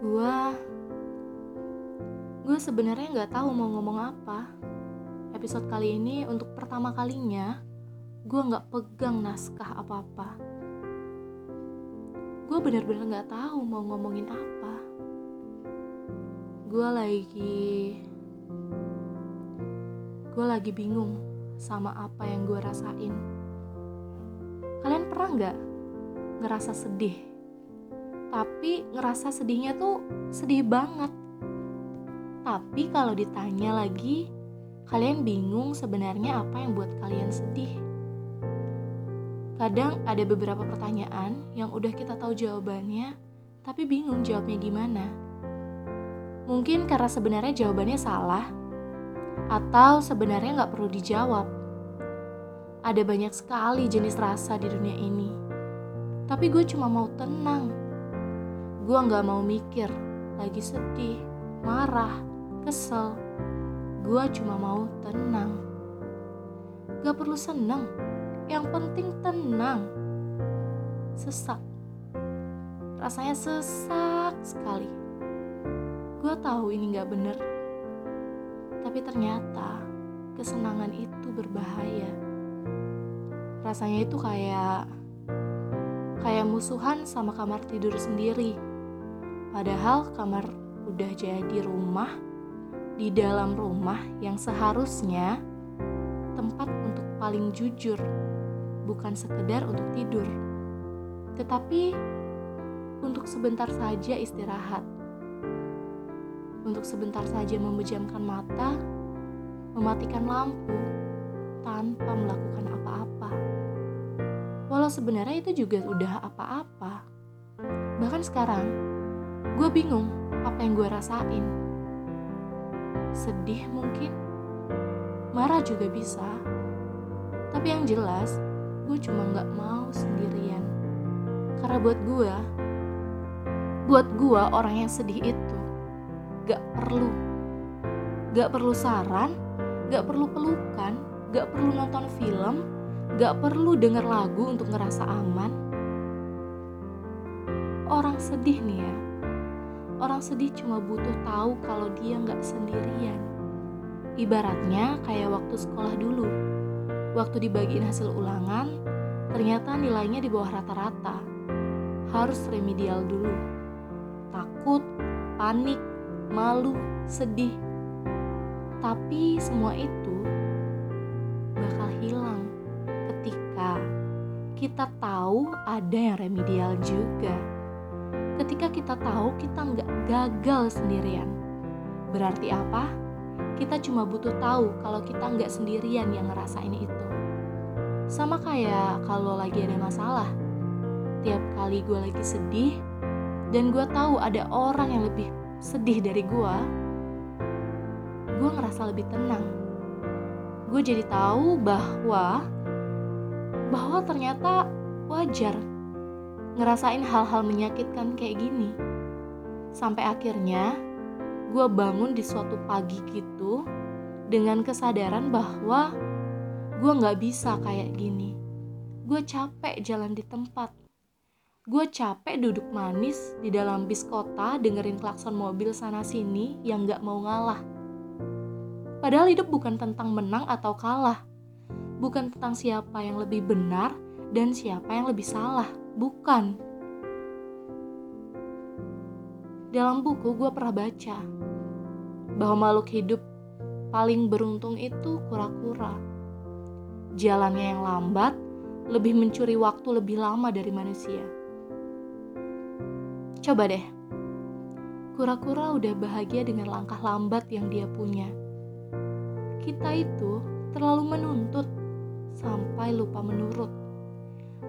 Gua gue sebenarnya nggak tahu mau ngomong apa. Episode kali ini untuk pertama kalinya gue nggak pegang naskah apa-apa. Gue bener-bener nggak tahu mau ngomongin apa. Gue lagi gue lagi bingung sama apa yang gue rasain. Kalian pernah nggak ngerasa sedih? Tapi ngerasa sedihnya tuh sedih banget. Tapi kalau ditanya lagi, kalian bingung sebenarnya apa yang buat kalian sedih. Kadang ada beberapa pertanyaan yang udah kita tahu jawabannya, tapi bingung jawabnya gimana. Mungkin karena sebenarnya jawabannya salah, atau sebenarnya nggak perlu dijawab. Ada banyak sekali jenis rasa di dunia ini, tapi gue cuma mau tenang. Gue nggak mau mikir, lagi sedih, marah, kesel. Gue cuma mau tenang. Gak perlu seneng, yang penting tenang. Sesak, rasanya sesak sekali. Gue tahu ini gak bener, tapi ternyata kesenangan itu berbahaya. Rasanya itu kayak kayak musuhan sama kamar tidur sendiri. Padahal kamar udah jadi rumah di dalam rumah yang seharusnya tempat untuk paling jujur, bukan sekedar untuk tidur, tetapi untuk sebentar saja istirahat, untuk sebentar saja memejamkan mata, mematikan lampu tanpa melakukan apa-apa. Walau sebenarnya itu juga udah apa-apa. Bahkan sekarang, gue bingung apa yang gue rasain. Sedih mungkin, marah juga bisa. Tapi yang jelas, gue cuma gak mau sendirian. Karena buat gue, buat gue orang yang sedih itu gak perlu. Gak perlu saran, gak perlu pelukan, gak perlu nonton film, gak perlu denger lagu untuk ngerasa aman. Orang sedih nih ya, orang sedih cuma butuh tahu kalau dia nggak sendirian. Ibaratnya kayak waktu sekolah dulu. Waktu dibagiin hasil ulangan, ternyata nilainya di bawah rata-rata. Harus remedial dulu. Takut, panik, malu, sedih. Tapi semua itu bakal hilang ketika kita tahu ada yang remedial juga ketika kita tahu kita nggak gagal sendirian. Berarti apa? Kita cuma butuh tahu kalau kita nggak sendirian yang ngerasain itu. Sama kayak kalau lagi ada masalah. Tiap kali gue lagi sedih, dan gue tahu ada orang yang lebih sedih dari gue, gue ngerasa lebih tenang. Gue jadi tahu bahwa bahwa ternyata wajar ngerasain hal-hal menyakitkan kayak gini. Sampai akhirnya gue bangun di suatu pagi gitu dengan kesadaran bahwa gue gak bisa kayak gini. Gue capek jalan di tempat. Gue capek duduk manis di dalam bis kota dengerin klakson mobil sana sini yang gak mau ngalah. Padahal hidup bukan tentang menang atau kalah. Bukan tentang siapa yang lebih benar dan siapa yang lebih salah Bukan. Dalam buku gue pernah baca bahwa makhluk hidup paling beruntung itu kura-kura. Jalannya yang lambat lebih mencuri waktu lebih lama dari manusia. Coba deh, kura-kura udah bahagia dengan langkah lambat yang dia punya. Kita itu terlalu menuntut sampai lupa menurut.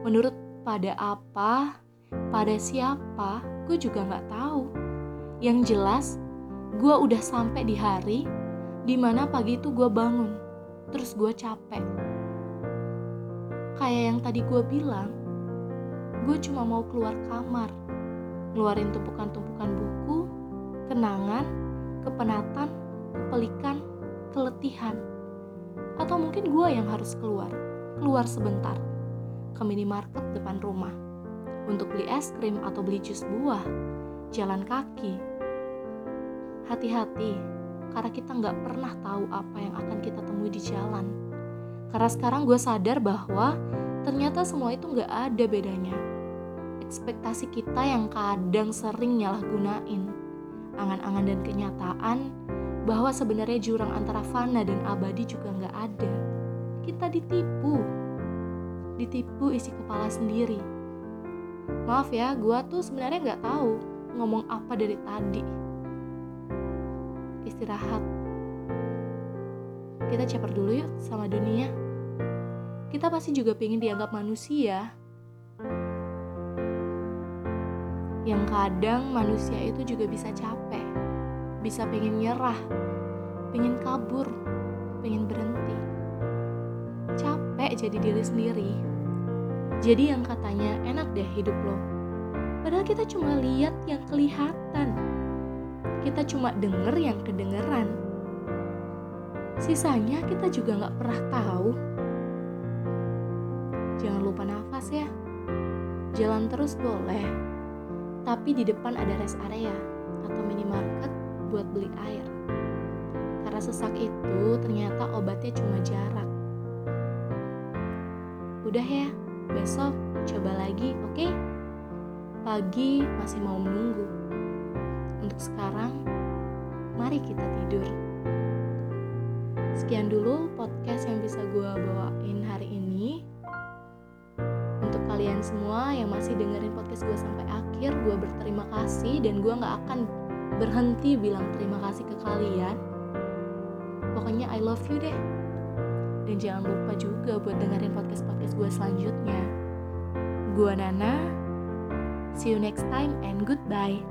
Menurut pada apa, pada siapa, gue juga nggak tahu. Yang jelas, gue udah sampai di hari di mana pagi itu gue bangun, terus gue capek. Kayak yang tadi gue bilang, gue cuma mau keluar kamar, ngeluarin tumpukan-tumpukan buku, kenangan, kepenatan, kepelikan, keletihan. Atau mungkin gue yang harus keluar, keluar sebentar ke minimarket depan rumah untuk beli es krim atau beli jus buah jalan kaki. Hati-hati, karena kita nggak pernah tahu apa yang akan kita temui di jalan. Karena sekarang gue sadar bahwa ternyata semua itu nggak ada bedanya. Ekspektasi kita yang kadang sering nyalahgunain angan-angan dan kenyataan bahwa sebenarnya jurang antara fana dan abadi juga nggak ada. Kita ditipu, ditipu isi kepala sendiri. Maaf ya, gue tuh sebenarnya nggak tahu ngomong apa dari tadi. Istirahat. Kita caper dulu yuk sama dunia. Kita pasti juga pengen dianggap manusia. Yang kadang manusia itu juga bisa capek, bisa pengen nyerah, pengen kabur, pengen berhenti. Capek jadi diri sendiri. Jadi yang katanya enak deh hidup lo. Padahal kita cuma lihat yang kelihatan. Kita cuma denger yang kedengeran. Sisanya kita juga nggak pernah tahu. Jangan lupa nafas ya. Jalan terus boleh. Tapi di depan ada rest area atau minimarket buat beli air. Karena sesak itu ternyata obatnya cuma jarak. Udah ya, besok coba lagi, oke? Okay? Pagi masih mau menunggu. Untuk sekarang, mari kita tidur. Sekian dulu podcast yang bisa gue bawain hari ini. Untuk kalian semua yang masih dengerin podcast gue sampai akhir, gue berterima kasih dan gue gak akan berhenti bilang terima kasih ke kalian. Pokoknya I love you deh. Dan jangan lupa juga buat dengerin podcast-podcast gue selanjutnya. Gue Nana, see you next time and goodbye.